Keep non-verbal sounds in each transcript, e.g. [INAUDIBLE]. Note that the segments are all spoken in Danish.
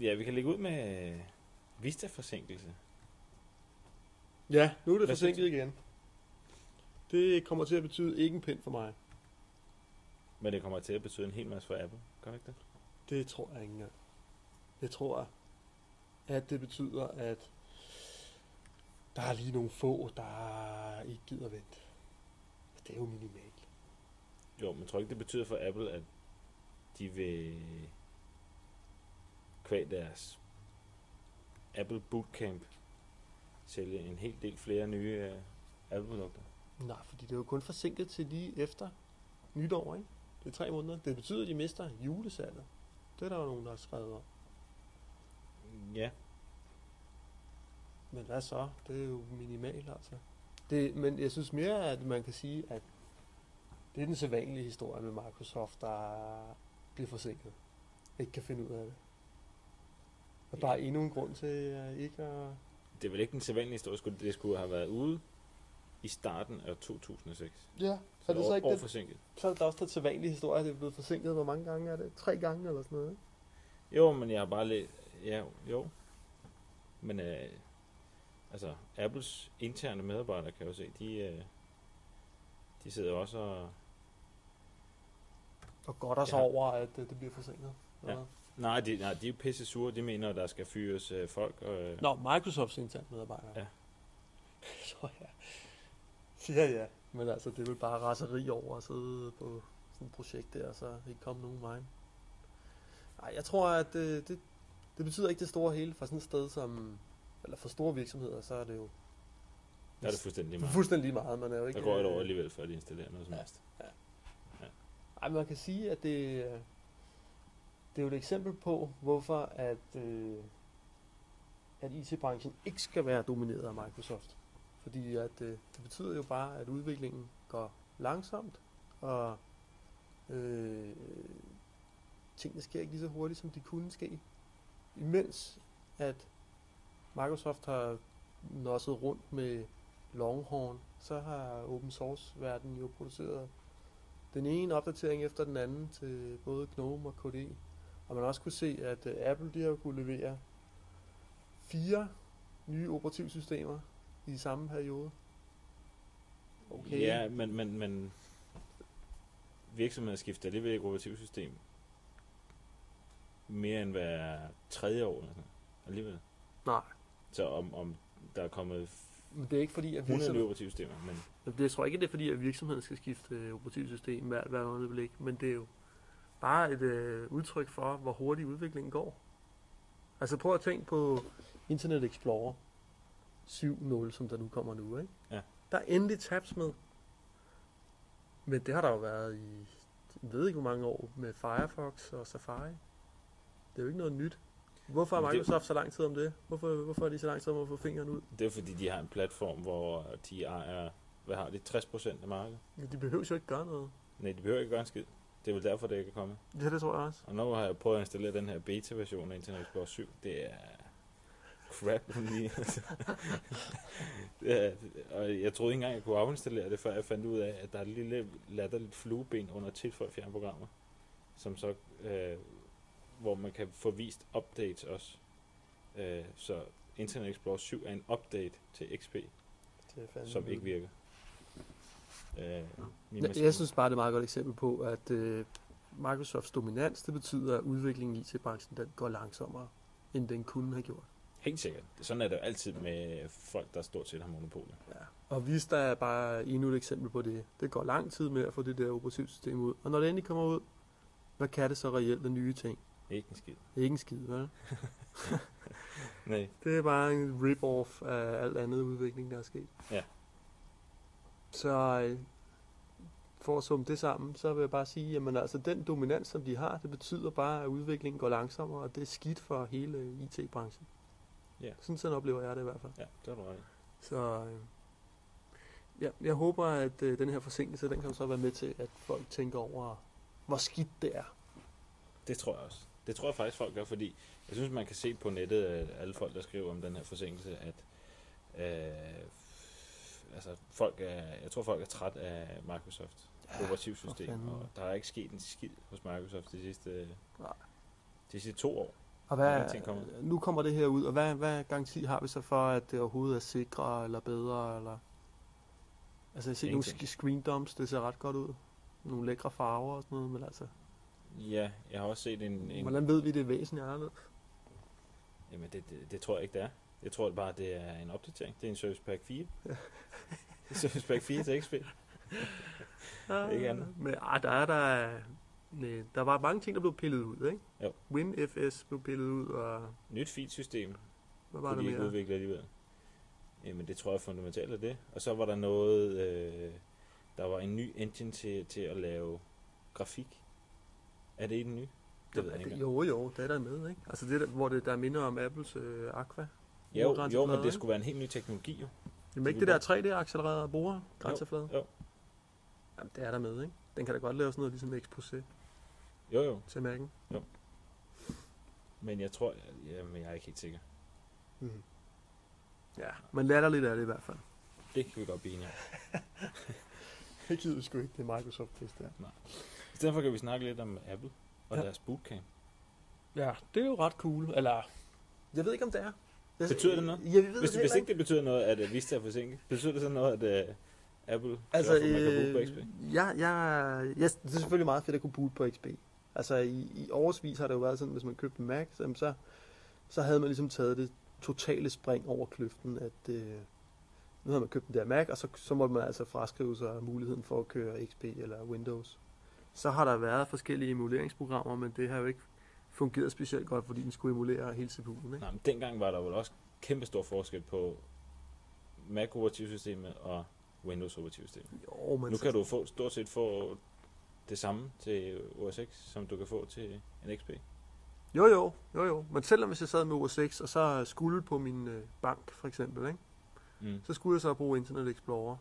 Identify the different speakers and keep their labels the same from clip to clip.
Speaker 1: Ja, vi kan lægge ud med øh, Vista-forsinkelse.
Speaker 2: Ja, nu er det
Speaker 1: Hvad
Speaker 2: forsinket igen. Det kommer til at betyde ikke en pind for mig.
Speaker 1: Men det kommer til at betyde en hel masse for Apple. Gør det ikke det?
Speaker 2: Det tror jeg ikke engang. Jeg tror, at det betyder, at der er lige nogle få, der ikke gider vente. Det er jo minimalt.
Speaker 1: Jo, men tror ikke, det betyder for Apple, at de vil kvæg deres Apple Bootcamp sælge en hel del flere nye øh, Apple-produkter?
Speaker 2: Nej, fordi det er jo kun forsinket til lige efter nytår, ikke? Det er tre måneder. Det betyder, at de mister julesalget. Det er der jo nogen, der har skrevet om.
Speaker 1: Ja,
Speaker 2: Men hvad så? Det er jo minimalt, altså. Det, men jeg synes mere, at man kan sige, at det er den sædvanlige historie med Microsoft, der bliver forsinket. Ikke kan finde ud af det. Og bare endnu en grund til at ikke at...
Speaker 1: det er vel ikke den sædvanlige historie. Skulle- Det skulle have været ude i starten af 2006.
Speaker 2: Ja,
Speaker 1: Så,
Speaker 2: er det så ikke
Speaker 1: år
Speaker 2: det?
Speaker 1: forsinket.
Speaker 2: Så er det da også den sædvanlige historie, at det er blevet forsinket. Hvor mange gange er det? Tre gange eller sådan noget, ikke?
Speaker 1: Jo, men jeg har bare læst... Ja, jo. Men øh, altså, Apples interne medarbejdere, kan jeg jo se, de, øh, de sidder også og...
Speaker 2: Og godt os
Speaker 1: Ja.
Speaker 2: over, at det, det bliver forsinket.
Speaker 1: Ja.
Speaker 2: Eller?
Speaker 1: Nej, de, nej, de er jo pisse sure. De mener, at der skal fyres øh, folk. Og, øh,
Speaker 2: Nå, Microsofts interne medarbejdere.
Speaker 1: Ja. [LAUGHS]
Speaker 2: Så ja. Ja, ja. Men altså, det er vel bare raseri over at sidde på sådan et projekt der, og så ikke komme nogen vej. Nej, jeg tror, at det, det, det betyder ikke det store hele for sådan et sted som, eller for store virksomheder, så er det jo
Speaker 1: der er det fuldstændig meget.
Speaker 2: fuldstændig meget. Man er jo ikke,
Speaker 1: Der går et
Speaker 2: øh,
Speaker 1: år alligevel, før de installerer noget som
Speaker 2: Ja.
Speaker 1: helst.
Speaker 2: Ej, men man kan sige, at det, øh, det er jo et eksempel på, hvorfor at, øh, at IT-branchen ikke skal være domineret af Microsoft. Fordi at, øh, det betyder jo bare, at udviklingen går langsomt, og øh, tingene sker ikke lige så hurtigt, som de kunne ske. Imens at Microsoft har nosset rundt med Longhorn, så har open source verden jo produceret den ene opdatering efter den anden til både GNOME og KDE. Og man har også kunne se, at øh, Apple de har kunne levere fire nye operativsystemer i samme periode. Okay.
Speaker 1: Ja, men, men, men virksomheder skifter alligevel ikke operativsystem mere end hver tredje år. Eller sådan. Alligevel.
Speaker 2: Nej,
Speaker 1: Så om, om der er kommet
Speaker 2: men det er ikke fordi, at
Speaker 1: 100 nye operativsystemer, men
Speaker 2: det, jeg tror ikke, det er fordi, at virksomheden skal skifte øh, operativsystem hvert, hvert øjeblik, men det er jo bare et øh, udtryk for, hvor hurtigt udviklingen går. Altså prøv at tænke på Internet Explorer 7.0, som der nu kommer nu, ikke?
Speaker 1: Ja.
Speaker 2: Der er endelig tabs med. Men det har der jo været i, jeg ved ikke hvor mange år, med Firefox og Safari. Det er jo ikke noget nyt. Hvorfor har
Speaker 1: Men det-
Speaker 2: Microsoft så lang tid om det? Hvorfor, hvorfor er de så lang tid om at få fingeren ud?
Speaker 1: det er fordi, de har en platform, hvor de ejer, hvad har de, 60% af markedet?
Speaker 2: Ja, De behøver jo ikke gøre noget.
Speaker 1: Nej, de behøver ikke gøre en skid. Det er vel derfor, det ikke er kommet.
Speaker 2: Ja, det tror jeg også.
Speaker 1: Og nu har jeg prøvet at installere den her beta-version af Internet Explorer 7. Det er crap lige. [LAUGHS] er, og jeg troede ikke engang, jeg kunne afinstallere det, før jeg fandt ud af, at der er et lille latterligt flueben under tilføj fjernprogrammer, som så, øh, hvor man kan få vist updates også. Øh, så Internet Explorer 7 er en update til XP,
Speaker 2: er
Speaker 1: som ikke virker. Øh, min
Speaker 2: Jeg, synes bare, det er et meget godt eksempel på, at øh, Microsofts dominans, det betyder, at udviklingen i IT-branchen den går langsommere, end den kunne have gjort.
Speaker 1: Helt sikkert. Sådan er det jo altid med folk, der stort set har monopolet.
Speaker 2: Ja. Og Vista er bare endnu et eksempel på det. Det går lang tid med at få det der operativsystem ud. Og når det endelig kommer ud, hvad kan det så reelt af nye ting?
Speaker 1: Ikke en skid.
Speaker 2: Ikke en skid, vel? [LAUGHS] [LAUGHS]
Speaker 1: Nej.
Speaker 2: Det er bare en rip-off af alt andet udvikling, der er sket.
Speaker 1: Ja.
Speaker 2: Så øh, for at summe det sammen, så vil jeg bare sige, at altså, den dominans, som de har, det betyder bare, at udviklingen går langsommere, og det er skidt for hele IT-branchen.
Speaker 1: Ja.
Speaker 2: Sådan, sådan oplever jeg det i hvert fald.
Speaker 1: Ja, det har du ret.
Speaker 2: Så øh, ja, jeg håber, at øh, den her forsinkelse, den kan så være med til, at folk tænker over, hvor skidt det er.
Speaker 1: Det tror jeg også. Det tror jeg faktisk, folk gør, fordi jeg synes, man kan se på nettet, at alle folk, der skriver om den her forsinkelse, at øh, altså, folk er, jeg tror, folk er træt af Microsoft
Speaker 2: for
Speaker 1: operativsystem, og der er ikke sket en skid hos Microsoft de sidste,
Speaker 2: Nej.
Speaker 1: de sidste to år.
Speaker 2: Og hvad,
Speaker 1: kommer.
Speaker 2: nu kommer det her ud, og hvad, hvad garanti har vi så for, at det overhovedet er sikre eller bedre? Eller? Altså jeg ser nogle
Speaker 1: Ingenting.
Speaker 2: sk- screen dumps, det ser ret godt ud. Nogle lækre farver og sådan noget, men altså,
Speaker 1: Ja, jeg har også set en... en
Speaker 2: hvordan ved vi, det er væsentligt anderledes?
Speaker 1: Jamen, det, det, det, tror jeg ikke, det er. Jeg tror bare, det er en opdatering. Det er en Service Pack 4.
Speaker 2: Ja.
Speaker 1: det er Service Pack 4 til XP. Ikke andet.
Speaker 2: Men ah, der er der... Nej, der var mange ting, der blev pillet ud, ikke?
Speaker 1: Jo.
Speaker 2: WinFS blev pillet ud, og
Speaker 1: Nyt feed-system,
Speaker 2: hvad var
Speaker 1: kunne de
Speaker 2: der
Speaker 1: ikke
Speaker 2: mere?
Speaker 1: udvikle alligevel. Jamen, det tror jeg fundamentalt er det. Og så var der noget... Øh, der var en ny engine til, til at lave grafik. Er det i den nye? Det ved jeg ikke.
Speaker 2: Jo, jo, det er der med, ikke? Altså det, der, hvor det der minder om Apples øh, Aqua.
Speaker 1: Jo, jo, men det skulle være en helt ny teknologi, jo.
Speaker 2: Jamen ikke det der 3D-accelererede bruger grænseflade?
Speaker 1: Jo, jo.
Speaker 2: Jamen, det er der med, ikke? Den kan da godt lave sådan noget ligesom Exposé
Speaker 1: Jo, jo.
Speaker 2: til Mac'en.
Speaker 1: Men jeg tror... Jamen, jeg er ikke helt sikker.
Speaker 2: Mm. Ja, men latterligt er det i hvert fald.
Speaker 1: Det kan vi godt blive enige. [LAUGHS]
Speaker 2: Det gider vi sgu ikke, det er Microsoft test der.
Speaker 1: I stedet for kan vi snakke lidt om Apple og
Speaker 2: Ja.
Speaker 1: deres bootcamp.
Speaker 2: Ja, det er jo ret cool. Eller, jeg ved ikke, om det er.
Speaker 1: Betyder det noget?
Speaker 2: Jeg ved
Speaker 1: Hvis,
Speaker 2: det
Speaker 1: hvis ikke det betyder noget, at uh, Vista er forsinket, betyder det så noget, at uh, Apple
Speaker 2: Altså,
Speaker 1: for, at man kan bruge på XP?
Speaker 2: øh, ja, ja, ja, det er selvfølgelig meget fedt at kunne boot på XP. Altså, i, i årsvis har det jo været sådan, hvis man købte en Mac, så, så, så havde man ligesom taget det totale spring over kløften, at øh, nu havde man købt den der Mac, og så, så måtte man altså fraskrive sig muligheden for at køre XP eller Windows. Så har der været forskellige emuleringsprogrammer, men det har jo ikke fungeret specielt godt, fordi den skulle emulere hele CPU'en. Ikke?
Speaker 1: Nej, men dengang var der vel også kæmpe stor forskel på Mac operativsystemet og Windows operativsystemet.
Speaker 2: Jo, men
Speaker 1: Nu kan du få, stort set få det samme til OS X, som du kan få til en XP.
Speaker 2: Jo, jo, jo, jo. Men selvom hvis jeg sad med OS 6, og så skulle på min øh, bank, for eksempel, ikke?
Speaker 1: Mm.
Speaker 2: så skulle jeg så bruge Internet Explorer.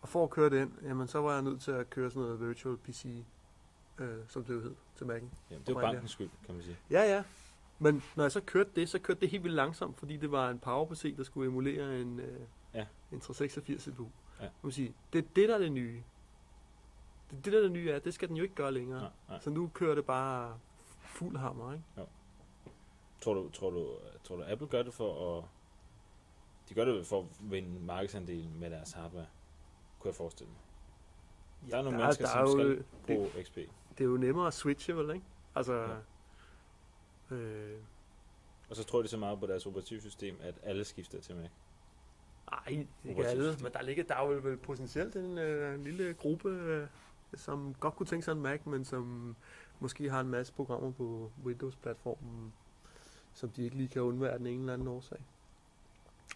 Speaker 2: Og for at køre den, jamen, så var jeg nødt til at køre sådan noget virtual PC, øh, som det jo hed, til Mac'en.
Speaker 1: Jamen, det er jo
Speaker 2: Oprindelig.
Speaker 1: bankens skyld, kan man sige.
Speaker 2: Ja, ja. Men når jeg så kørte det, så kørte det helt vildt langsomt, fordi det var en PowerPC, der skulle emulere en, øh,
Speaker 1: Ja.
Speaker 2: en 386 CPU.
Speaker 1: Ja.
Speaker 2: Ja. Man sige, det er det, der er det nye. Det, er det der er det nye er, det skal den jo ikke gøre længere.
Speaker 1: Nej, nej.
Speaker 2: Så nu kører det bare fuld hammer, ikke?
Speaker 1: Tror du, tror, du, tror du, Apple gør det for at... De gør det for at vinde markedsandel med deres hardware, kunne jeg forestille mig. Der er nogle mennesker, som
Speaker 2: jo,
Speaker 1: skal
Speaker 2: det,
Speaker 1: bruge XP.
Speaker 2: Det er jo nemmere at switche, vel, ikke? Altså,
Speaker 1: Ja.
Speaker 2: øh,
Speaker 1: Og så tror de så meget på deres operativsystem, at alle skifter til Mac.
Speaker 2: Ej, ikke alle, men der ligger der er jo vel potentielt en, øh, lille gruppe, øh, som godt kunne tænke sig en Mac, men som måske har en masse programmer på Windows-platformen, som de ikke lige kan undvære af den ene eller anden årsag.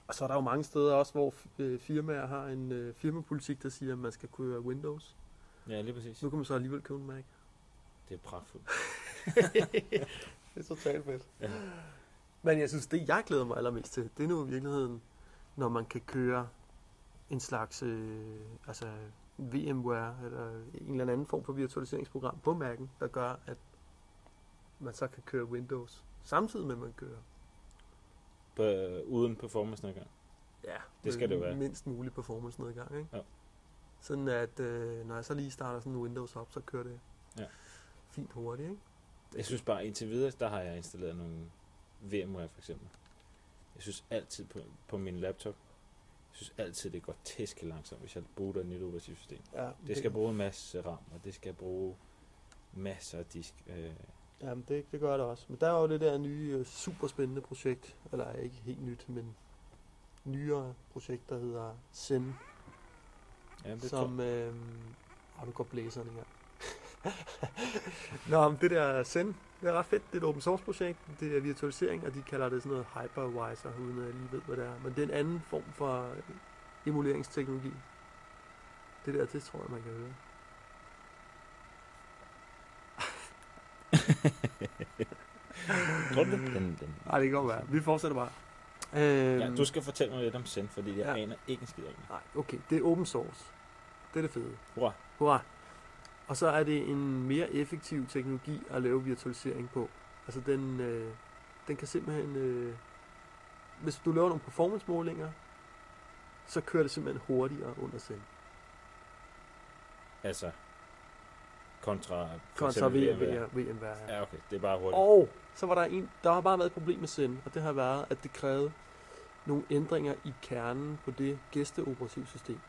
Speaker 2: Og så er der jo mange steder også, hvor øh, firmaer har en øh, firmapolitik, der siger, at man skal køre Windows.
Speaker 1: Ja, lige præcis.
Speaker 2: Nu kan man så alligevel købe en Mac.
Speaker 1: Det er pragtfuldt. [LAUGHS]
Speaker 2: det er totalt fedt.
Speaker 1: Ja.
Speaker 2: Men jeg synes, det jeg glæder mig allermest til, det er nu i virkeligheden, når man kan køre en slags øh, altså VMware eller en eller anden form for virtualiseringsprogram på Mac'en, der gør, at man så kan køre Windows samtidig med, at man kører.
Speaker 1: På, øh, uden performance nedgang.
Speaker 2: Ja,
Speaker 1: Det skal det være.
Speaker 2: Mindst mulig performance nedgang, ikke?
Speaker 1: Ja.
Speaker 2: Sådan at, øh, når jeg så lige starter sådan en Windows op, så kører det
Speaker 1: Ja.
Speaker 2: Fint hurtigt, ikke?
Speaker 1: Jeg synes bare, indtil videre, der har jeg installeret nogle VMware for eksempel. Jeg synes altid på, på min laptop, jeg synes altid, det går tæske langsomt, hvis jeg booter et nyt operativsystem.
Speaker 2: Ja,
Speaker 1: Det skal bruge en masse RAM, og det skal bruge masser af disk. Øh,
Speaker 2: Jamen, det, det gør det også. Men der er jo det der nye, øh, super spændende projekt, eller ikke helt nyt, men nyere projekt, der hedder Zen,
Speaker 1: ja, det
Speaker 2: som... Øh, nu går blæseren i gang. Nå, men det der Zen, det er ret fedt. Det er et open source projekt. Det er virtualisering, og de kalder det sådan noget hypervisor, uden at jeg lige ved, hvad det er. Men det er en anden form for emuleringsteknologi. Det der, det tror jeg, man kan høre.
Speaker 1: tror du det? Den, den.
Speaker 2: Nej, det kan godt være. Vi fortsætter bare. Øhm,
Speaker 1: Ja, du skal fortælle mig lidt om Zen, fordi jeg
Speaker 2: Ja.
Speaker 1: aner ikke en skid om det.
Speaker 2: Nej, okay. Det er open source. Det er det fede.
Speaker 1: Hurra.
Speaker 2: Hurra. Og så er det en mere effektiv teknologi at lave virtualisering på. Altså den, øh, den kan simpelthen... Øh, hvis du laver nogle performance-målinger, så kører det simpelthen hurtigere under Zen.
Speaker 1: Altså, kontra
Speaker 2: Kontra.
Speaker 1: VMware.
Speaker 2: VMware ja.
Speaker 1: Ja, okay, det er bare hurtigt.
Speaker 2: Og så var der en, der har bare været et problem med Zen, og det har været, at det krævede nogle ændringer i kernen på det gæsteoperativsystem,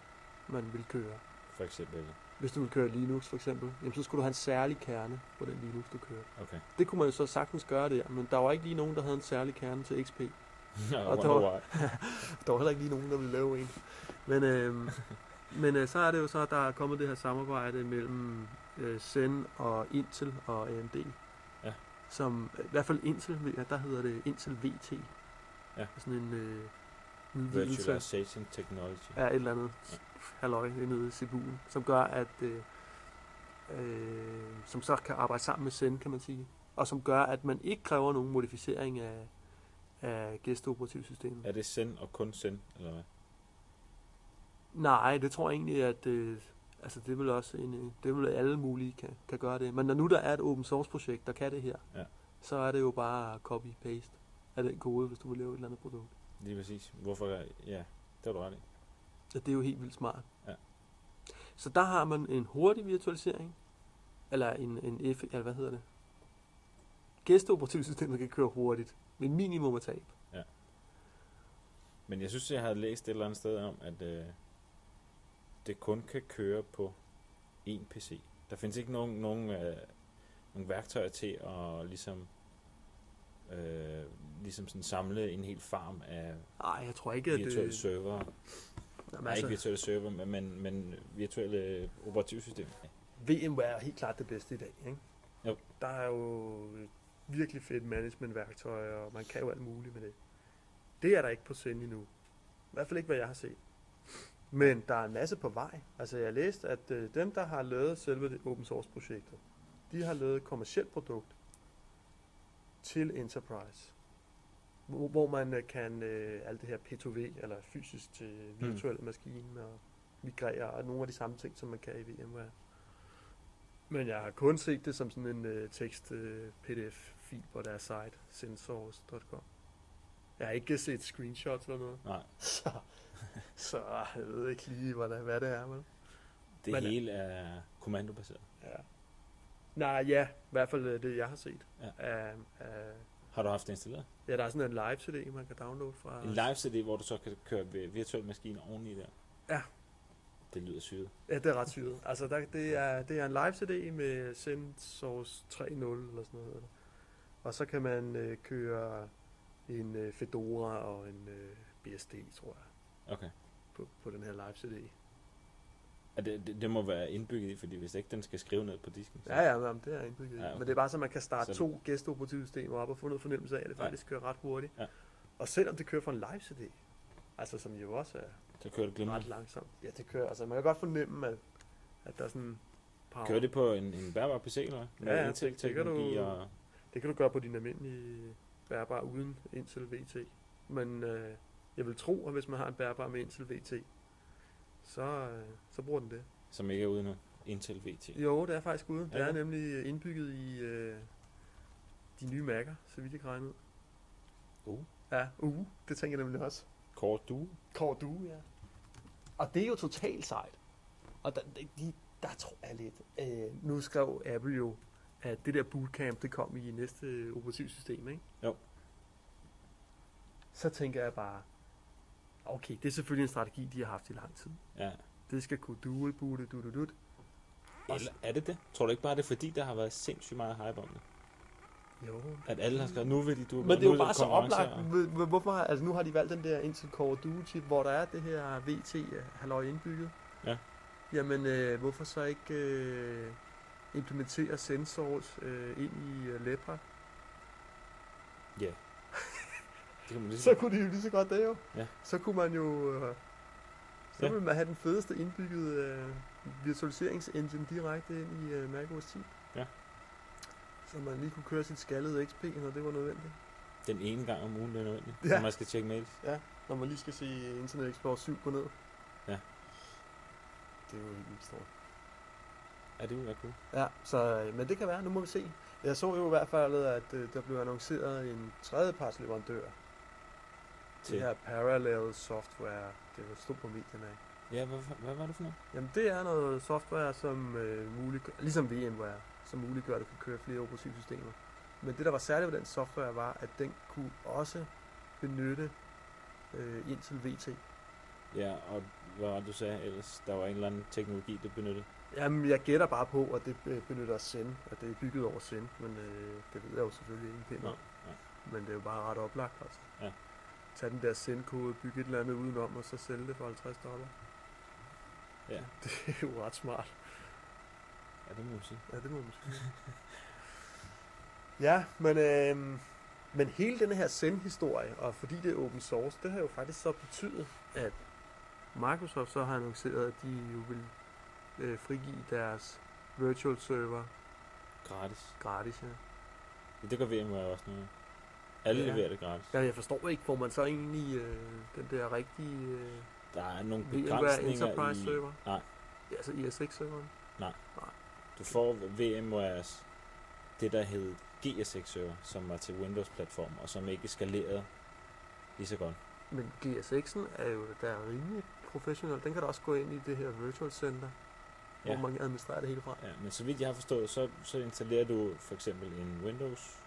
Speaker 2: man vil køre.
Speaker 1: For eksempel.
Speaker 2: Hvis du vil køre Linux for eksempel, jamen, så skulle du have en særlig kerne på den Linux, du kører.
Speaker 1: Okay.
Speaker 2: Det kunne man jo så sagtens gøre der, men der var ikke lige nogen, der havde en særlig kerne til XP.
Speaker 1: Ja, [LAUGHS]
Speaker 2: Og der var-. [LAUGHS] Der var heller ikke lige nogen, der ville lave en. Men, øh, [LAUGHS] men øh, så er det jo så, at der er kommet det her samarbejde mellem øh, Zen og Intel og AMD.
Speaker 1: Ja.
Speaker 2: Som, i hvert fald Intel, jeg, der hedder det Intel VT.
Speaker 1: Ja.
Speaker 2: Sådan en øh, udvidelse
Speaker 1: Virtualization technology.
Speaker 2: af et eller andet
Speaker 1: Ja.
Speaker 2: Halløj nede i CPU'en, som gør, at øh, øh, som så kan arbejde sammen med Zen, kan man sige. Og som gør, at man ikke kræver nogen modificering af, af gæsteoperativsystemet.
Speaker 1: Er det Zen og kun Zen, eller hvad?
Speaker 2: Nej, det tror jeg egentlig, at øh, altså det vil også en, det vil alle mulige kan, kan gøre det. Men når nu der er et open source projekt, der kan det her,
Speaker 1: Ja.
Speaker 2: så er det jo bare copy-paste af den kode, hvis du vil lave et eller andet produkt.
Speaker 1: Lige præcis. Hvorfor? Ja, det har du ret i.
Speaker 2: Så det er jo helt vildt smart.
Speaker 1: Ja.
Speaker 2: Så der har man en hurtig virtualisering, eller en, en F, eller hvad hedder det? Gæsteoperativsystemet kan køre hurtigt, med minimum af tab.
Speaker 1: Men jeg synes, jeg har læst et eller andet sted om, at øh, det kun kan køre på én PC. Der findes ikke nogen, nogen, øh, nogen værktøjer til at ligesom, øh, ligesom sådan samle en hel farm af
Speaker 2: Nej, jeg tror ikke, at
Speaker 1: virtuelle
Speaker 2: det...
Speaker 1: server.
Speaker 2: Jamen,
Speaker 1: Nej, ikke virtuelle server, men, men, men virtuelle operativsystemer.
Speaker 2: VMware er helt klart det bedste i dag. Ikke?
Speaker 1: Jo.
Speaker 2: Der er jo virkelig fedt managementværktøj, og man kan jo alt muligt med det. Det er der ikke på Zen endnu. I hvert fald ikke, hvad jeg har set. Men der er en masse på vej. Altså jeg har læst, at øh, dem, der har lavet selve det open source projektet, de har lavet et kommersielt produkt til Enterprise. Hvor, hvor man øh, kan øh, alt det her P2V, eller fysisk til virtuelle mm. maskiner, og migrere, og nogle af de samme ting, som man kan i VMware. Men jeg har kun set det som sådan en øh, tekst øh, på deres site, sensors.com. Jeg har ikke set screenshots eller noget.
Speaker 1: Nej, [LAUGHS]
Speaker 2: Så, så jeg ved ikke lige, hvad, der, hvad det er. Vel?
Speaker 1: det
Speaker 2: Men-
Speaker 1: hele er kommandobaseret.
Speaker 2: Ja. Nej, ja, i hvert fald øh, det, jeg har set.
Speaker 1: Ja.
Speaker 2: Af, af,
Speaker 1: Har du haft det installeret?
Speaker 2: ja, der er sådan en live CD, man kan downloade fra.
Speaker 1: En live CD, hvor du så kan køre vi- virtuelle maskiner oveni der.
Speaker 2: Ja.
Speaker 1: Det lyder syret.
Speaker 2: Ja, det er ret syret. Altså, der, det, er, det er en live CD med Sensors 3.0 eller sådan noget. Og så kan man øh, køre en øh, Fedora og en øh, BSD, tror jeg,
Speaker 1: Okay.
Speaker 2: på, på den her live CD.
Speaker 1: Det, det, det må være indbygget i, fordi hvis ikke den skal skrive ned på disken. Så.
Speaker 2: Ja, ja, men det er indbygget.
Speaker 1: Ja,
Speaker 2: Ja,
Speaker 1: okay.
Speaker 2: Men det er bare så, man kan starte
Speaker 1: Så-
Speaker 2: to gæsteoperativsystemer op og få noget fornemmelse af, at det
Speaker 1: Ja.
Speaker 2: faktisk kører ret hurtigt.
Speaker 1: Ja.
Speaker 2: Og selvom det kører fra en live CD, altså som jo også er
Speaker 1: Så kører det
Speaker 2: ret
Speaker 1: glimrende.
Speaker 2: langsomt. Ja, det kører. Altså, man kan godt fornemme, at, at der er sådan power.
Speaker 1: Kører det på en, en bærbar PC, eller? Med
Speaker 2: Ja, ja, det- det kan du-
Speaker 1: og...
Speaker 2: Det kan du gøre på din almindelige bærbar uden Intel VT. Men øh, jeg vil tro, at hvis man har en bærbar med Intel VT, så, øh, så bruger den det.
Speaker 1: Som ikke er uden Intel VT.
Speaker 2: Jo, det er faktisk ude. Det
Speaker 1: Ja,
Speaker 2: er nemlig indbygget i øh, de nye Mac'er, så vidt jeg kan regne ud.
Speaker 1: Uh.
Speaker 2: Ja, uh, det tænker jeg nemlig også.
Speaker 1: Core Duo.
Speaker 2: Core Duo, ja. Og det er jo totalt sejt. Og der, de, der tror jeg lidt. Øh, nu skrev Apple jo, at det der bootcamp, det kom i næste operativsystem, ikke?
Speaker 1: Jo.
Speaker 2: Så tænker jeg bare, okay, det er selvfølgelig en strategi, de har haft i lang tid.
Speaker 1: Ja.
Speaker 2: Det skal kunne dual boote, du, du, du.
Speaker 1: Eller er det det? Tror du ikke bare, det er fordi, der har været sindssygt meget hype om det?
Speaker 2: Jo.
Speaker 1: At alle har skrevet, nu vil de du
Speaker 2: Men det er jo bare så oplagt. Hvor- hvor- Hvorfor, har- altså nu har de valgt den der Intel Core Duo chip, hvor der er det her VT halløj indbygget.
Speaker 1: Ja.
Speaker 2: Jamen, øh, hvorfor så ikke øh, implementere sensors øh, ind i øh, Lepra?
Speaker 1: Ja. Kan man lige
Speaker 2: Så kunne de jo lige så godt det jo.
Speaker 1: Ja.
Speaker 2: Så kunne man jo... Øh, så
Speaker 1: Ja.
Speaker 2: ville man have den fedeste indbyggede øh, virtualiseringsengine direkte ind i øh, macOS 10.
Speaker 1: Ja.
Speaker 2: Så man lige kunne køre sit skaldede XP, når det var nødvendigt.
Speaker 1: Den ene gang om ugen, det er nødvendigt.
Speaker 2: Ja.
Speaker 1: Ja. Når man skal tjekke mails.
Speaker 2: Når man lige skal se Internet Explorer 7 gå ned.
Speaker 1: Ja.
Speaker 2: Det er jo helt stort.
Speaker 1: Ja, det vil være cool.
Speaker 2: Ja, så, øh, men det kan være, nu må vi se. Jeg så jo i hvert fald, at øh, der blev annonceret en tredjeparts leverandør til det her Parallel Software. Det var stod på medierne. ikke?
Speaker 1: Ja, hvad, hvad var det for noget?
Speaker 2: Jamen det er noget software, som øh, muliggør, ligesom VMware, som muliggør, at du kan køre flere operativsystemer Men det, der var særligt ved den software, var, at den kunne også benytte øh, Intel VT.
Speaker 1: Ja, og hvad var det, du sagde ellers? Der var en eller anden teknologi, det benyttede.
Speaker 2: Jamen, jeg gætter bare på, at det øh, benytter Zen, at det er bygget over Zen, men øh, det ved jeg jo selvfølgelig ikke om.
Speaker 1: ja.
Speaker 2: Men det er jo bare ret oplagt, altså.
Speaker 1: Ja.
Speaker 2: Tag den der Zen-kode, bygge et eller andet udenom, og så sælge det for 50 dollar.
Speaker 1: Ja, [LAUGHS]
Speaker 2: Det er jo ret smart.
Speaker 1: ja det må man sige.
Speaker 2: Ja, det må man sige. ja, men, øh, men hele den her Zen-historie, og fordi det er open source, det har jo faktisk så betydet, at Microsoft så har annonceret, at de jo vil øh, frigive deres virtual server
Speaker 1: Gratis.
Speaker 2: gratis. Ja.
Speaker 1: Ja, det gør VMware også nu. Alle
Speaker 2: Ja.
Speaker 1: leverer det gratis.
Speaker 2: Ja, jeg forstår ikke, hvor man så egentlig øh, den der rigtige øh,
Speaker 1: Der er nogle begrænsninger
Speaker 2: Enterprise
Speaker 1: i...
Speaker 2: server.
Speaker 1: Nej.
Speaker 2: Altså ISX-serveren.
Speaker 1: Du får VMwares, det der hed GSX-server, som var til Windows-platform, og som ikke skalerede lige så godt.
Speaker 2: Men GSX'en er jo der er rimelig professionel. Den kan da også gå ind i det her virtual center, ja.
Speaker 1: Ja.
Speaker 2: hvor man kan administrere det hele fra.
Speaker 1: Ja, men så vidt jeg har forstået, så, så installerer du for eksempel en Windows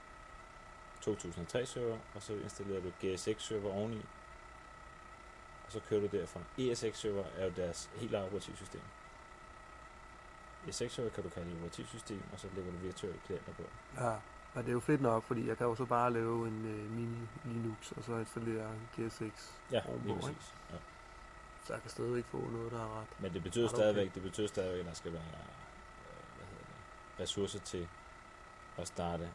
Speaker 1: 2003 server, og så installerer du GSX server oveni, og så kører du derfra. ESX server er jo deres helt eget operativsystem. ESX server kan du kalde et operativsystem, og så lægger du virtuelle klienter på.
Speaker 2: Ja, men det er jo fedt nok, fordi jeg kan jo så bare lave en øh, mini Linux, og så installere GSX.
Speaker 1: Ja, lige præcis. Ja.
Speaker 2: Så jeg kan stadigvæk få noget, der er ret.
Speaker 1: Men det betyder
Speaker 2: Ret okay.
Speaker 1: stadigvæk, det betyder stadigvæk, at der skal være øh, hvad hedder det, ressourcer til at starte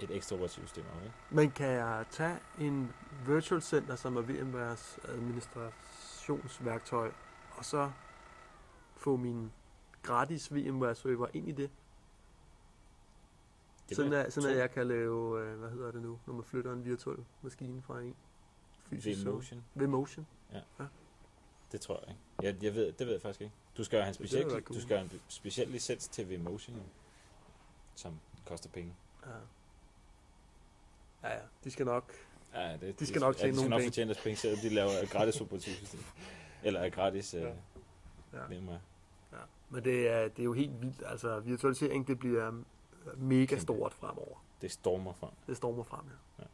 Speaker 1: et ekstra operativsystem op, ikke?
Speaker 2: Men kan jeg tage en virtual center, som er VMwares administrationsværktøj, og så få min gratis VMware server ind i det?
Speaker 1: Det
Speaker 2: sådan, at, sådan at jeg kan lave, øh, hvad hedder det nu, når man flytter en virtuel maskine fra en fysisk
Speaker 1: vMotion.
Speaker 2: Vmotion.
Speaker 1: Det tror jeg ikke. Jeg, jeg ved, det ved jeg faktisk ikke. Du skal have en
Speaker 2: Det
Speaker 1: speciel,
Speaker 2: være
Speaker 1: du
Speaker 2: cool.
Speaker 1: skal have en speciel licens til vMotion, som koster penge.
Speaker 2: Ja. Ja, ja, de skal nok.
Speaker 1: Ja, det,
Speaker 2: De skal nok
Speaker 1: ja,
Speaker 2: tjene
Speaker 1: de skal nok
Speaker 2: penge.
Speaker 1: fortjene deres penge, selvom de laver gratis operativsystem. Eller et gratis
Speaker 2: Ja.
Speaker 1: ja.
Speaker 2: Ja.
Speaker 1: VMware.
Speaker 2: Ja. Men det er, det er jo helt vildt. Altså, virtualisering, det bliver mega stort fremover.
Speaker 1: Det stormer frem.
Speaker 2: Det stormer frem, ja.
Speaker 1: Ja.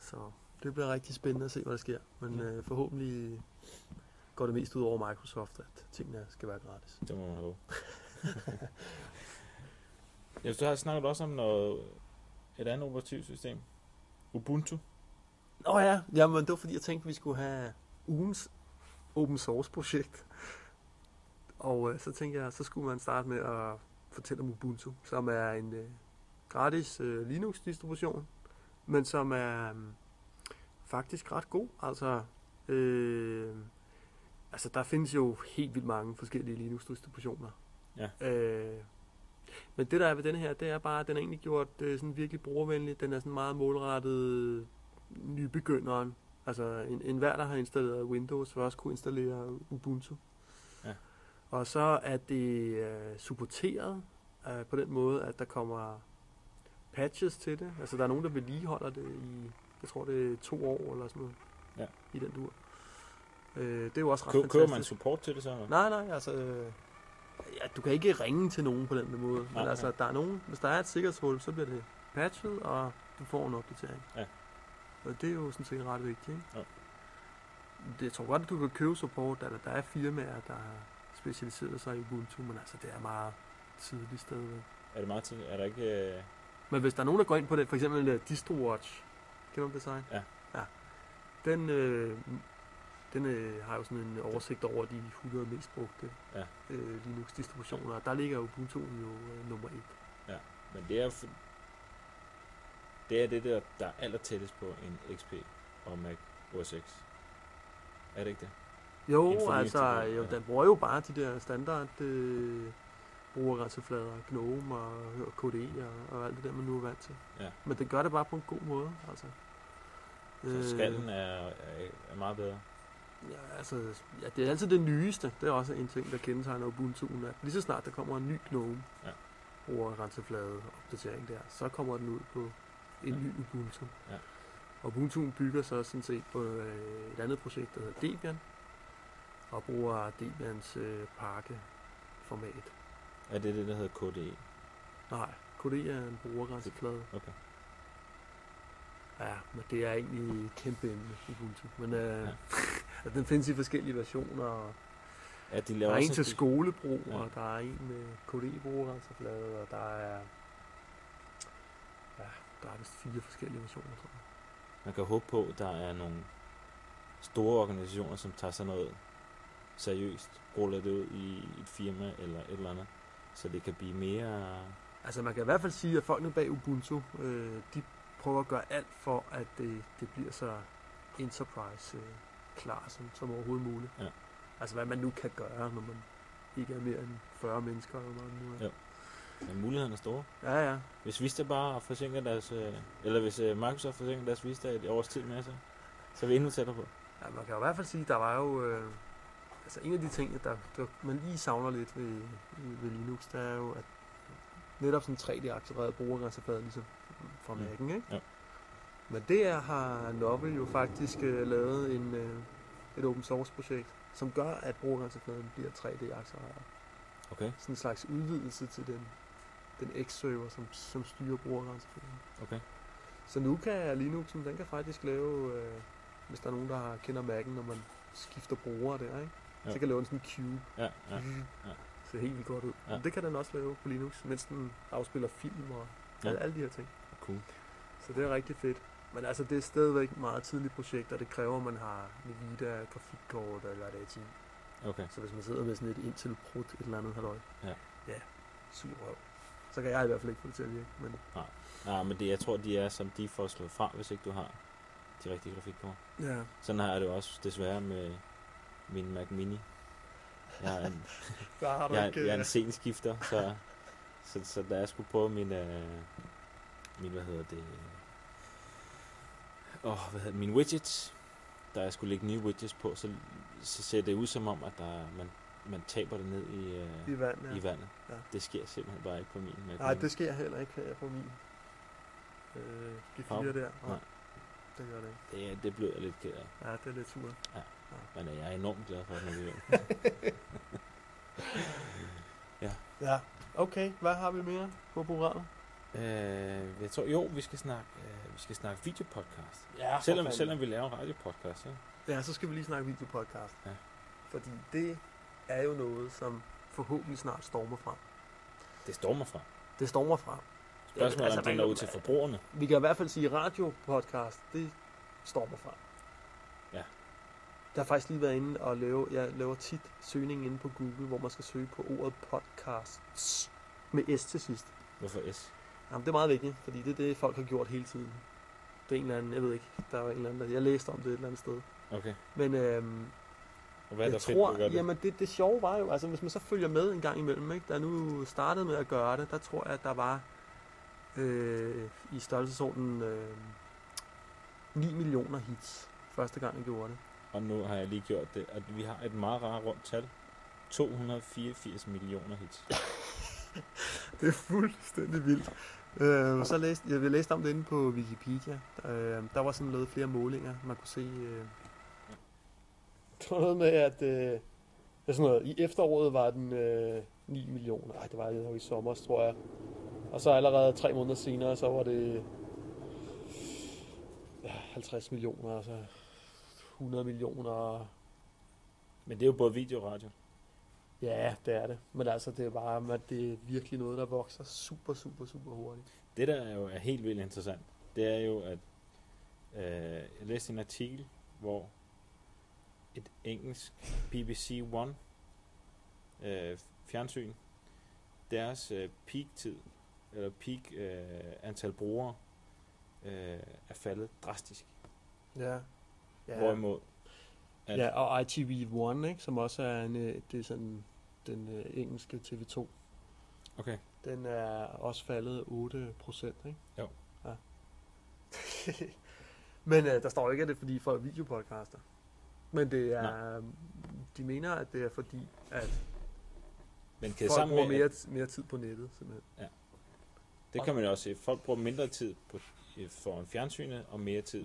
Speaker 2: Så det bliver rigtig spændende at se, hvad der sker. Men
Speaker 1: Ja.
Speaker 2: øh, forhåbentlig går det mest ud over Microsoft, at tingene skal være gratis.
Speaker 1: Det må man håbe. [LAUGHS] ja, du har snakket også om noget, et andet operativsystem. Ubuntu.
Speaker 2: Nå ja, jamen, det var fordi, jeg tænkte, at vi skulle have ugens open source projekt. Og øh, så tænkte jeg, så skulle man starte med at fortælle om Ubuntu, som er en øh, gratis øh, Linux-distribution, men som er øh, faktisk ret god. Altså, øh, altså, der findes jo helt vildt mange forskellige Linux-distributioner.
Speaker 1: Ja.
Speaker 2: Øh, men det der er ved den her, det er bare, at den er egentlig gjort øh, sådan virkelig brugervenlig. Den er sådan meget målrettet nybegynderen. Altså en, en hver, der har installeret Windows, vil også kunne installere Ubuntu.
Speaker 1: Ja.
Speaker 2: Og så er det øh, supporteret øh, på den måde, at der kommer patches til det. Altså der er nogen, der vedligeholder det i, jeg tror det er to år eller sådan noget.
Speaker 1: Ja.
Speaker 2: I den dur. Øh, det er jo også ret
Speaker 1: Kø- Køber man
Speaker 2: fantastisk.
Speaker 1: support til det så? eller?
Speaker 2: Nej, nej, altså... øh, Ja, du kan ikke ringe til nogen på den måde. Men altså, der er nogen... Hvis der er et sikkerhedshul, så bliver det patchet, og du får en opdatering.
Speaker 1: Ja.
Speaker 2: Og det er jo sådan set ret vigtigt, ikke?
Speaker 1: Jo.
Speaker 2: Det, jeg tror godt, at du kan købe support. Der, der er firmaer, der har specialiseret sig i Ubuntu, men altså, det er meget tidligt stadigvæk.
Speaker 1: Er det meget tidligt? Er der ikke... Øh...
Speaker 2: Men hvis der er nogen, der går ind på det, for eksempel uh, DistroWatch, kender du det design?
Speaker 1: Ja.
Speaker 2: ja. Den, øh, den øh, har jo sådan en oversigt over de 100 mest brugte
Speaker 1: Ja.
Speaker 2: øh, Linux-distributioner, og der ligger Ubuntu jo øh, nummer et.
Speaker 1: Men det er. Det er det der, der er aller tættest på en XP og Mac OS X. Er det ikke det?
Speaker 2: Jo, altså, jo,
Speaker 1: ja.
Speaker 2: den bruger jo bare de der standard øh, brugergrænseflader, GNOME og, og KDE og, og alt det der, man nu er vant til.
Speaker 1: Ja.
Speaker 2: Men den gør det bare på en god måde, altså.
Speaker 1: Så skallen er, er, er meget bedre.
Speaker 2: Ja, altså, ja, det er altid det nyeste. Det er også en ting, der kendetegner Ubuntu'en. At lige så snart der kommer en ny GNOME,
Speaker 1: Ja.
Speaker 2: brugergrænseflade opdatering der, så kommer den ud på en
Speaker 1: Ja.
Speaker 2: ny Ubuntu.
Speaker 1: Ja.
Speaker 2: Og Ubuntu'en bygger så sådan set på øh, et andet projekt, der hedder Debian, og bruger Debians øh, pakkeformat.
Speaker 1: Er det det, der hedder KDE?
Speaker 2: Nej, KD er en brugergrænseflade.
Speaker 1: Okay.
Speaker 2: Ja, men det er egentlig et kæmpe emne, Ubuntu. Men øh,
Speaker 1: Ja.
Speaker 2: Ja. den findes i forskellige versioner. Og
Speaker 1: Ja, de
Speaker 2: der
Speaker 1: laver
Speaker 2: er en til skolebrug,
Speaker 1: Ja.
Speaker 2: og der er en med KD-brugergrænseflade, og der er... Ja, der er vist fire forskellige versioner, tror jeg.
Speaker 1: Man kan håbe på, at der er nogle store organisationer, som tager sådan noget seriøst, ruller det ud i et firma eller et eller andet, så det kan blive mere...
Speaker 2: Altså man kan i hvert fald sige, at folkene bag Ubuntu, øh, de prøver at gøre alt for, at det, det bliver så enterprise øh, klar som, som overhovedet muligt.
Speaker 1: Ja.
Speaker 2: Altså hvad man nu kan gøre, når man ikke er mere end 40 mennesker. Eller hvad nu er.
Speaker 1: Ja. Men mulighederne er store.
Speaker 2: Ja, ja.
Speaker 1: Hvis Vista bare forsinker deres... øh, Eller hvis øh, Microsoft forsinker deres Vista et års tid med, så, så er vi endnu tættere på.
Speaker 2: ja. man kan jo i hvert fald sige, der var jo... Øh, altså en af de ting, der, der man lige savner lidt ved, ved Linux, det er jo, at netop sådan 3D-accelereret brugergrænseflade, ligesom fra
Speaker 1: Mm.
Speaker 2: Mac'en, ikke?
Speaker 1: Ja.
Speaker 2: Men det er, har Novel jo faktisk øh, lavet en, øh, et open source projekt, som gør, at brugergrænsefladen bliver 3D-accelereret.
Speaker 1: Okay,
Speaker 2: Sådan en slags udvidelse til den, den X-server, som, som styrer brugergrænsefladen.
Speaker 1: okay.
Speaker 2: Så nu kan Linuxen, den kan faktisk lave, øh, hvis der er nogen, der kender Mac'en, når man skifter brugere der, ikke?
Speaker 1: Ja.
Speaker 2: Så kan lave en sådan en cube.
Speaker 1: Ja, ja.
Speaker 2: Ja. Ser helt vildt godt ud.
Speaker 1: Ja.
Speaker 2: Ja. Det kan den også lave på Linux, mens den afspiller film og
Speaker 1: ja.
Speaker 2: alle de her ting.
Speaker 1: Cool.
Speaker 2: Så det er rigtig fedt. Men altså, det er stadigvæk et meget tidligt projekt, og det kræver, at man har Nvidia grafikkort eller et ATI.
Speaker 1: Okay.
Speaker 2: Så hvis man sidder med sådan et Intel Prut, et eller andet halløj.
Speaker 1: Ja.
Speaker 2: Ja, super røv. Så kan jeg i hvert fald ikke få det til at virke. Men
Speaker 1: Nej, men det, jeg tror, de er som de får slået fra, hvis ikke du har de rigtige grafikkort.
Speaker 2: ja,
Speaker 1: Sådan har jeg det også desværre med min Mac Mini. Jeg er en, [LAUGHS]
Speaker 2: har du
Speaker 1: jeg,
Speaker 2: ikke...
Speaker 1: jeg er en sen skifter, så, så, så da jeg skulle prøve min, øh, min hvad hedder det, åh, hvad hedder det, min widgets, da jeg skulle lægge nye widgets på, så, så ser det ud som om, at der, man, man taber det ned i, øh,
Speaker 2: I vand, ja.
Speaker 1: i vandet.
Speaker 2: Ja.
Speaker 1: Det sker simpelthen bare ikke på min
Speaker 2: Nej, det sker heller ikke her på min øh, G4
Speaker 1: Hop.
Speaker 2: der.
Speaker 1: Nej.
Speaker 2: Nej. Det gør det ikke.
Speaker 1: Det, er- det blev jeg lidt ked af.
Speaker 2: Ja, det er lidt sur.
Speaker 1: Men øh, jeg er enormt glad for den alligevel. [LAUGHS]
Speaker 2: Ja. Okay, hvad har vi mere på programmet?
Speaker 1: Øh, jeg tror, jo, vi skal snakke, øh, vi skal snakke videopodcast.
Speaker 2: Ja,
Speaker 1: Selvom, selvom vi laver radiopodcast, ikke?
Speaker 2: Ja, så skal vi lige snakke videopodcast.
Speaker 1: Ja.
Speaker 2: Fordi det er jo noget, som forhåbentlig snart stormer frem.
Speaker 1: Det stormer fra.
Speaker 2: Det stormer frem.
Speaker 1: Spørgsmålet altså, om det når
Speaker 2: kan-
Speaker 1: ud til forbrugerne.
Speaker 2: Vi kan i hvert fald sige, at radiopodcast, det stormer frem.
Speaker 1: Ja.
Speaker 2: Der har faktisk lige været inde og lave, jeg laver tit søgning inde på Google, hvor man skal søge på ordet podcasts med S til sidst.
Speaker 1: Hvorfor S?
Speaker 2: Jamen, det er meget vigtigt, fordi det er det, folk har gjort hele tiden. Det er en eller anden, jeg ved ikke, der var en eller anden, der, jeg læste om det et eller andet sted.
Speaker 1: Okay.
Speaker 2: Men øhm,
Speaker 1: Og hvad er der
Speaker 2: jeg
Speaker 1: fedt
Speaker 2: tror,
Speaker 1: ved at gøre det?
Speaker 2: jamen det, det sjove var jo, altså hvis man så følger med en gang imellem, ikke, der nu startede med at gøre det, der tror jeg, at der var øh, i størrelsesordenen øh, 9 millioner hits, første gang jeg gjorde det.
Speaker 1: Og nu har jeg lige gjort det, at vi har et meget rart rundt tal. 284 millioner hits. [LAUGHS]
Speaker 2: Det er fuldstændig vildt. Øh, så læste, jeg læste om det inde på Wikipedia. Øh, der var sådan lavet flere målinger, man kunne se. Øh, det var noget med, at øh, sådan noget, i efteråret var den øh, 9 millioner. Nej, det var jo i sommer, tror jeg. Og så allerede tre måneder senere, så var det ja, 50 millioner, altså 100 millioner.
Speaker 1: Men det er jo både video og radio.
Speaker 2: Ja, det er det. Men altså, det er bare, at det er virkelig noget, der vokser super, super, super hurtigt.
Speaker 1: Det, der er jo er helt vildt interessant, det er jo, at øh, jeg læste en artikel, hvor et engelsk BBC One øh, fjernsyn, deres øh, peak-tid, eller peak øh, antal brugere, øh, er faldet drastisk.
Speaker 2: Ja.
Speaker 1: Ja. Hvorimod, at,
Speaker 2: Ja, og ITV1, ikke, som også er en, øh, det er sådan den øh, engelske TV2.
Speaker 1: okay,
Speaker 2: Den er også faldet 8 procent, ikke?
Speaker 1: Jo.
Speaker 2: Ja. [LAUGHS] Men øh, der står ikke, at det er fordi folk er videopodcaster. Men det er, de mener, at det er fordi, at
Speaker 1: men kan
Speaker 2: folk bruger
Speaker 1: med,
Speaker 2: mere, mere tid på nettet, simpelthen.
Speaker 1: det kan man jo også se, folk bruger mindre tid på, foran fjernsynet, og mere tid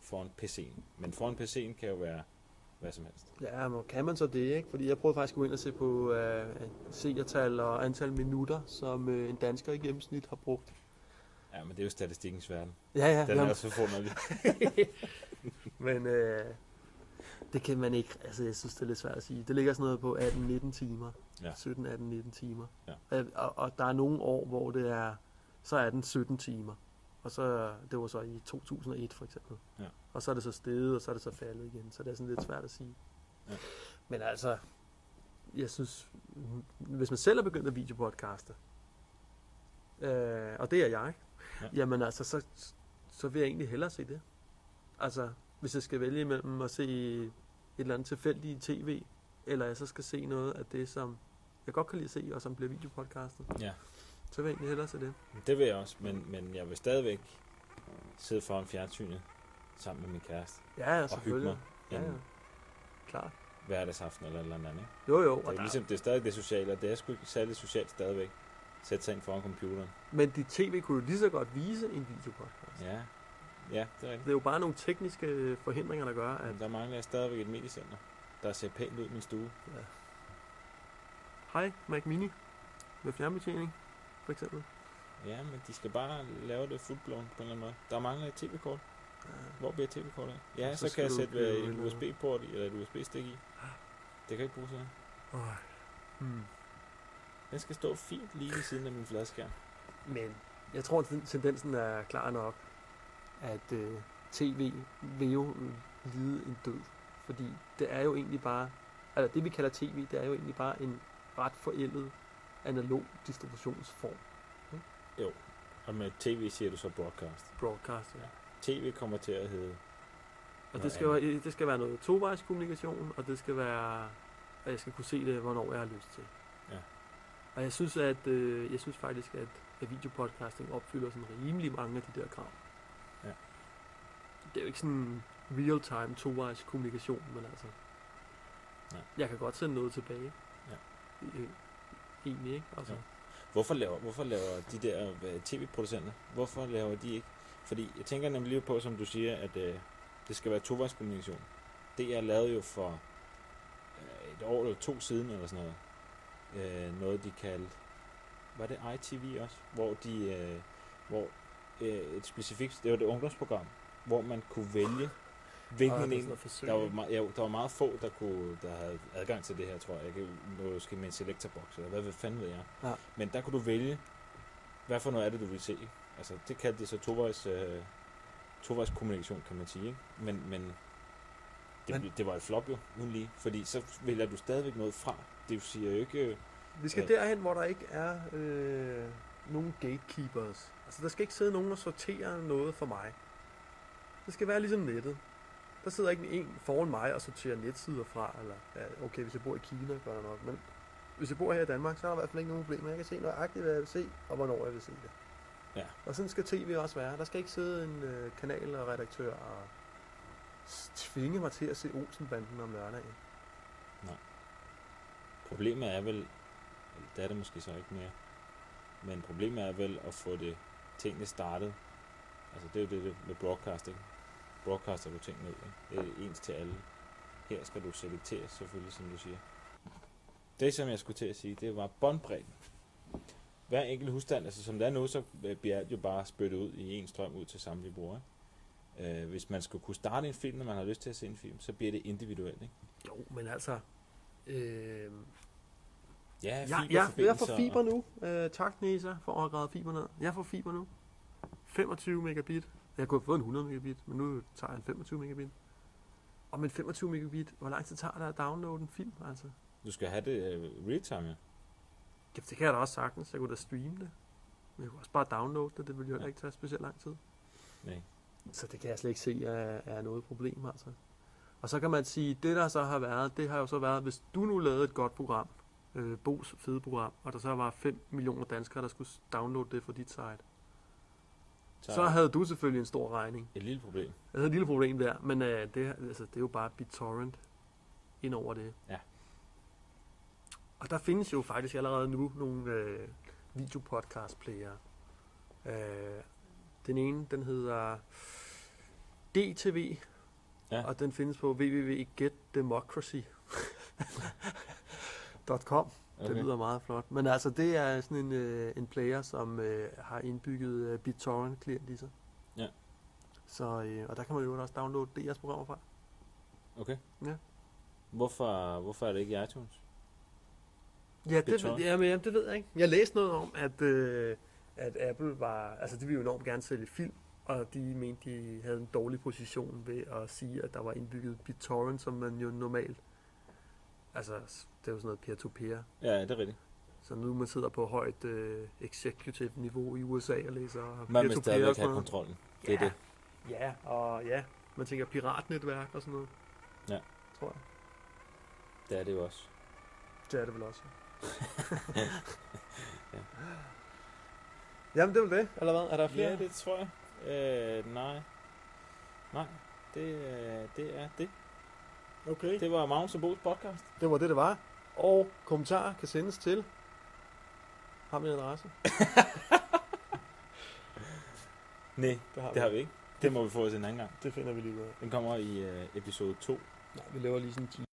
Speaker 1: foran PC'en. Men foran PC'en kan jo være hvad som helst.
Speaker 2: Ja, men kan man så det, ikke? Fordi jeg prøvede faktisk at gå ind og se på uh, seertal og antal minutter, som uh, en dansker i gennemsnit har brugt.
Speaker 1: Ja, men det er jo statistikkens verden.
Speaker 2: Ja, ja.
Speaker 1: Den er
Speaker 2: jamen,
Speaker 1: også forunderlig. [LAUGHS]
Speaker 2: men uh, det kan man ikke, altså jeg synes, det er lidt svært at sige. Det ligger sådan noget på 18-19 timer.
Speaker 1: Ja.
Speaker 2: 17, 18, 19 timer.
Speaker 1: Ja.
Speaker 2: Øh, Og, og der er nogle år, hvor det er, så er den 17 timer. Og så, det var så i 2001 for eksempel.
Speaker 1: Ja.
Speaker 2: Og så er det så steget, og så er det så faldet igen. Så det er sådan lidt svært at sige.
Speaker 1: Ja.
Speaker 2: Men altså, jeg synes, hvis man selv er begyndt at videopodcaste, øh, og det er jeg,
Speaker 1: Ja.
Speaker 2: ja. jamen altså, så, så vil jeg egentlig hellere se det. Altså, hvis jeg skal vælge imellem at se et eller andet tilfældigt tv, eller jeg så skal se noget af det, som jeg godt kan lide at se, og som bliver videopodcastet,
Speaker 1: Ja,
Speaker 2: så vil jeg egentlig hellere se det.
Speaker 1: det vil jeg også, men, men jeg vil stadigvæk sidde foran fjernsynet sammen med min kæreste
Speaker 2: Ja, ja,
Speaker 1: og hygge
Speaker 2: selvfølgelig.
Speaker 1: mig
Speaker 2: Ja, ja. Klart.
Speaker 1: hverdagsaften eller eller andet. Ikke?
Speaker 2: Jo, jo.
Speaker 1: Det
Speaker 2: Og
Speaker 1: er,
Speaker 2: der,
Speaker 1: ligesom, det er stadig det sociale, og det er sgu ikke særlig socialt stadigvæk. Sætte sig ind foran computeren.
Speaker 2: Men dit tv kunne jo lige så godt vise en videopodcast.
Speaker 1: Ja, ja det er rigtigt.
Speaker 2: Det er jo bare nogle tekniske forhindringer, der gør, at
Speaker 1: Men der mangler jeg stadigvæk et mediecenter, der ser pænt ud i min stue.
Speaker 2: hej, Mac Mini med fjernbetjening, for eksempel.
Speaker 1: Ja, men de skal bare lave det fuldblåen på en eller anden måde. Der mangler et tv-kort.
Speaker 2: Ja.
Speaker 1: Hvor bliver et tv-kort af? Ja,
Speaker 2: Så
Speaker 1: så, kan jeg sætte øh,
Speaker 2: et.
Speaker 1: USB-port i, eller et USB-stik i. Det kan ikke bruges sådan.
Speaker 2: Øj. Hmm.
Speaker 1: Den skal stå fint lige ved siden af min fladskærm.
Speaker 2: Men jeg tror, at den- tendensen er klar nok, at øh, tv vil jo lide en død. Fordi det er jo egentlig bare, altså det vi kalder tv, det er jo egentlig bare en ret forældet analog distributionsform,
Speaker 1: Og med tv siger du så broadcast.
Speaker 2: broadcast. Ja.
Speaker 1: TV kommer til at hedde...
Speaker 2: Og det skal, være, det skal være noget tovejskommunikation, og det skal være, at jeg skal kunne se det, hvornår jeg har lyst til.
Speaker 1: Ja.
Speaker 2: Og jeg synes, at øh, jeg synes faktisk, at, at videopodcasting opfylder sådan rimelig mange af de der krav.
Speaker 1: Ja.
Speaker 2: Det er jo ikke sådan real-time tovejs kommunikation, men altså,
Speaker 1: Nej.
Speaker 2: jeg kan godt sende noget tilbage.
Speaker 1: Ja.
Speaker 2: Egentlig, ikke? Altså,
Speaker 1: Ja. Hvorfor laver, hvorfor laver de der tv-producenter, hvorfor laver de ikke? Fordi jeg tænker nemlig lige på, som du siger, at øh, det skal være tovejskommunikation. Det er lavet jo for øh, et år eller to siden, eller sådan noget. Øh, noget de kaldte, var det ITV også? Hvor de, øh, hvor øh, et specifikt, det var det ungdomsprogram, hvor man kunne vælge, hvilken en, der var, meget, ja, der var meget få, der, kunne, der havde adgang til det her, tror jeg. jeg kan, måske med en selectorbox, eller hvad, hvad fanden ved jeg.
Speaker 2: Ja.
Speaker 1: Men der kunne du vælge, hvad for noget af det, du ville se. Altså, det kaldte de så tovejs, øh, tovejs kommunikation, kan man sige. Ikke? Men, men, det,
Speaker 2: Men-
Speaker 1: det var et flop jo, uden lige. Fordi så vælger du stadigvæk noget fra. Det siger jo ikke... øh,
Speaker 2: Vi skal
Speaker 1: Ja.
Speaker 2: derhen, hvor der ikke er øh, nogen gatekeepers. Altså, der skal ikke sidde nogen og sortere noget for mig. Det skal være ligesom nettet. Der sidder ikke en foran mig og sorterer netsider fra, eller ja, okay, hvis jeg bor i Kina, gør jeg nok, men hvis jeg bor her i Danmark, så er der i hvert fald ikke nogen problemer. Jeg kan se nøjagtigt, hvad jeg vil se, og hvornår jeg vil se det.
Speaker 1: Ja.
Speaker 2: Og sådan skal tv også være. Der skal ikke sidde en øh, kanal og redaktør og tvinge mig til at se Olsenbanden om lørdagen.
Speaker 1: Problemet er vel, det er det måske så ikke mere, men problemet er vel at få det tingene startet. Altså det er jo det, det med broadcasting. Broadcaster du tingene ud. Ikke? Er ens til alle. Her skal du selektere selvfølgelig, som du siger. Det, som jeg skulle til at sige, det var båndbredden. Hver enkelt husstand, altså som det er nu, så bliver alt jo bare spyttet ud i en strøm ud til samtlige brugere. Øh, hvis man skulle kunne starte en film, når man har lyst til at se en film, så bliver det individuelt. Ikke?
Speaker 2: Jo, men altså... Øh,
Speaker 1: Ja,
Speaker 2: ja, jeg
Speaker 1: fiberforbindelser
Speaker 2: får fiber nu. Øh, tak, Nisa, for at have fiber ned. Jeg får fiber nu. 25 megabit. Jeg kunne have fået en 100 megabit, men nu tager jeg en 25 megabit. Og med 25 megabit, hvor lang tid tager det at downloade en film, altså?
Speaker 1: Du skal have det uh, real time, ja.
Speaker 2: Ja, det kan jeg da også sagtens. Jeg kunne da streame det. Men jeg kunne også bare downloade det. Det ville jo heller
Speaker 1: Ja.
Speaker 2: ikke tage specielt lang tid.
Speaker 1: Nej.
Speaker 2: Så det kan jeg slet ikke se er, er noget problem, altså. Og så kan man sige, det der så har været, det har jo så været, hvis du nu lavede et godt program, øh, Bos fede program, og der så var 5 millioner danskere, der skulle downloade det fra dit site,
Speaker 1: Så,
Speaker 2: så havde du selvfølgelig en stor regning.
Speaker 1: et lille problem.
Speaker 2: Jeg havde et lille problem der, men øh, det, altså, det er jo bare BitTorrent ind over det.
Speaker 1: Ja.
Speaker 2: Og der findes jo faktisk allerede nu nogle øh, videopodcast-player. Øh, den ene, den hedder DTV,
Speaker 1: Ja.
Speaker 2: og den findes på www.getdemocracy.com. Okay. Det lyder meget flot. Men altså, det er sådan en, øh, en player, som øh, har indbygget øh, BitTorrent klient i sig.
Speaker 1: Ja.
Speaker 2: Så, øh, og der kan man jo også downloade DR's programmer fra.
Speaker 1: Okay.
Speaker 2: Ja.
Speaker 1: Hvorfor, hvorfor er det ikke i iTunes?
Speaker 2: Ja, det,
Speaker 1: BitTorrent?
Speaker 2: ja, men, jamen, det ved jeg ikke. Jeg læste noget om, at, øh, at Apple var... Altså, de ville jo enormt gerne sælge film, og de mente, de havde en dårlig position ved at sige, at der var indbygget BitTorrent, som man jo normalt... Altså, det er jo sådan noget peer-to-peer.
Speaker 1: Ja, det er rigtigt.
Speaker 2: Så nu man sidder på højt øh, executive niveau i USA og læser
Speaker 1: Man vil stadigvæk have kontrollen. Det er
Speaker 2: ja.
Speaker 1: det.
Speaker 2: Ja, og ja, man tænker piratnetværk og sådan noget.
Speaker 1: Ja.
Speaker 2: Tror jeg.
Speaker 1: Det er det jo også.
Speaker 2: Det er det vel også.
Speaker 1: Ja. [LAUGHS]
Speaker 2: Jamen, det er vel det, eller hvad? Er der flere?
Speaker 1: Ja, det tror jeg. Øh, nej. Nej, det, det er det.
Speaker 2: Okay.
Speaker 1: Det var Magnus og Bo's podcast.
Speaker 2: Det var det, det var. Og kommentarer kan sendes til... Har vi en adresse? [LAUGHS]
Speaker 1: Nej,
Speaker 2: Det har
Speaker 1: det har vi ikke. Det må vi få os en anden gang.
Speaker 2: Det finder vi lige ud af.
Speaker 1: Den kommer i øh, episode 2.
Speaker 2: Nej, vi laver lige sådan en